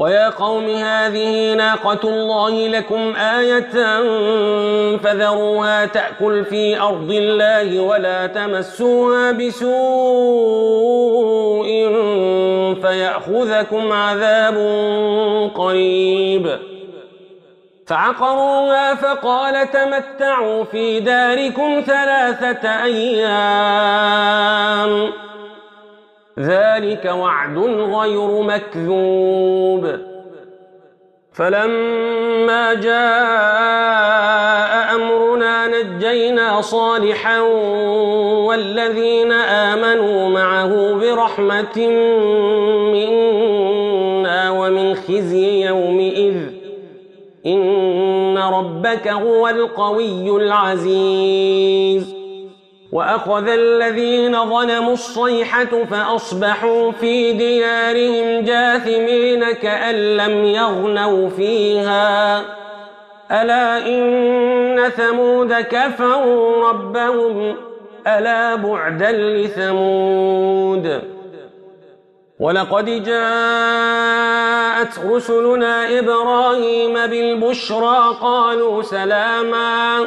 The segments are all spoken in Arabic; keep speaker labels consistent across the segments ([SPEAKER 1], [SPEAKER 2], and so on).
[SPEAKER 1] ويا قوم هذه ناقة الله لكم آية فذروها تأكل في أرض الله ولا تمسوها بسوء فيأخذكم عذاب قريب فعقروها فقال تمتعوا في داركم ثلاثة أيام ذلك وعد غير مكذوب. فلما جاء أمرنا نجينا صالحا والذين آمنوا معه برحمة منا ومن خزي يومئذ. إن ربك هو القوي العزيز. وأخذ الذين ظلموا الصيحة فأصبحوا في ديارهم جاثمين كأن لم يغنوا فيها. ألا إن ثمود كفروا ربهم؟ ألا بعدا لثمود؟ ولقد جاءت رسلنا إبراهيم بالبشرى قالوا سلاماً.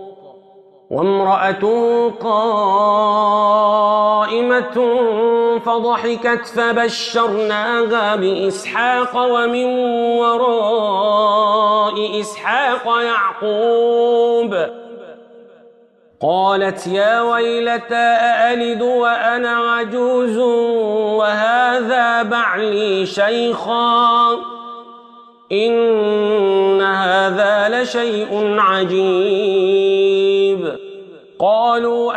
[SPEAKER 1] وامرأة قائمة فضحكت فبشرناها بإسحاق ومن وراء إسحاق يعقوب. قالت يا ويلتى أألد وأنا عجوز وهذا بعلي شيخا؟ إن هذا لشيء عجيب.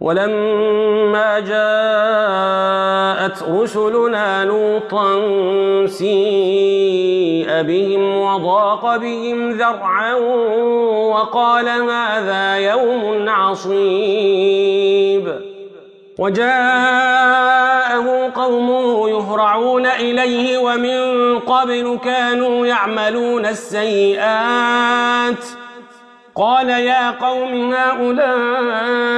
[SPEAKER 1] ولما جاءت رسلنا لوطا سيء بهم وضاق بهم ذرعا وقال هذا يوم عصيب؟ وجاءه قومه يهرعون إليه ومن قبل كانوا يعملون السيئات. قال يا قوم هؤلاء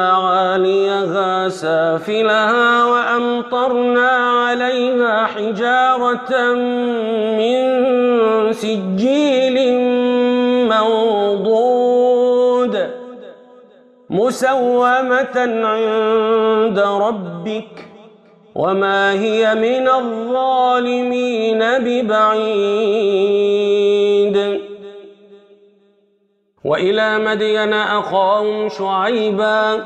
[SPEAKER 1] سافلها وأمطرنا عليها حجارة من سجيل منضود مسومة عند ربك وما هي من الظالمين ببعيد. وإلى مدين أخاهم شعيبا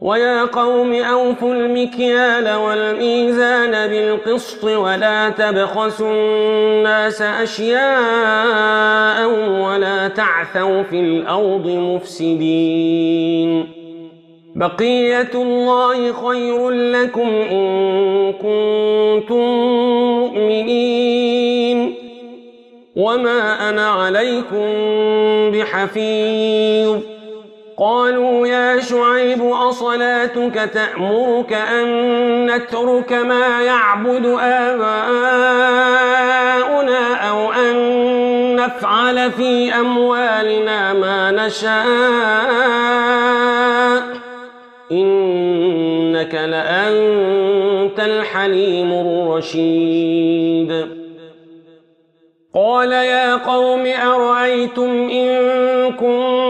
[SPEAKER 1] ويا قوم أوفوا المكيال والميزان بالقسط ولا تبخسوا الناس أشياء ولا تعثوا في الأرض مفسدين. بقية الله خير لكم إن كنتم مؤمنين. وما أنا عليكم بحفيظ. قالوا يا شعيب أصلاتك تأمرك أن نترك ما يعبد آباؤنا أو أن نفعل في أموالنا ما نشاء؟ إنك لأنت الحليم الرشيد. قال يا قوم أرأيتم إن كنت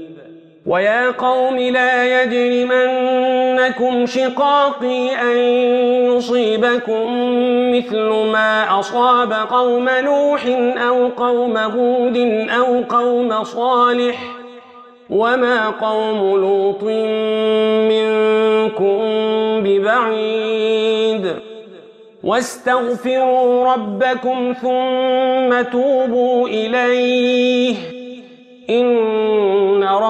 [SPEAKER 1] ويا قوم لا يجرمنكم شقاقي أن يصيبكم مثل ما أصاب قوم نوح أو قوم هود أو قوم صالح وما قوم لوط منكم ببعيد. واستغفروا ربكم ثم توبوا إليه. إن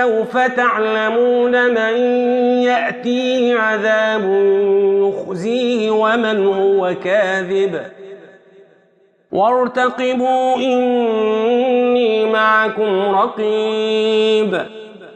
[SPEAKER 1] سوف تعلمون من يأتيه عذاب يخزيه ومن هو كاذب. وارتقبوا إني معكم رقيب.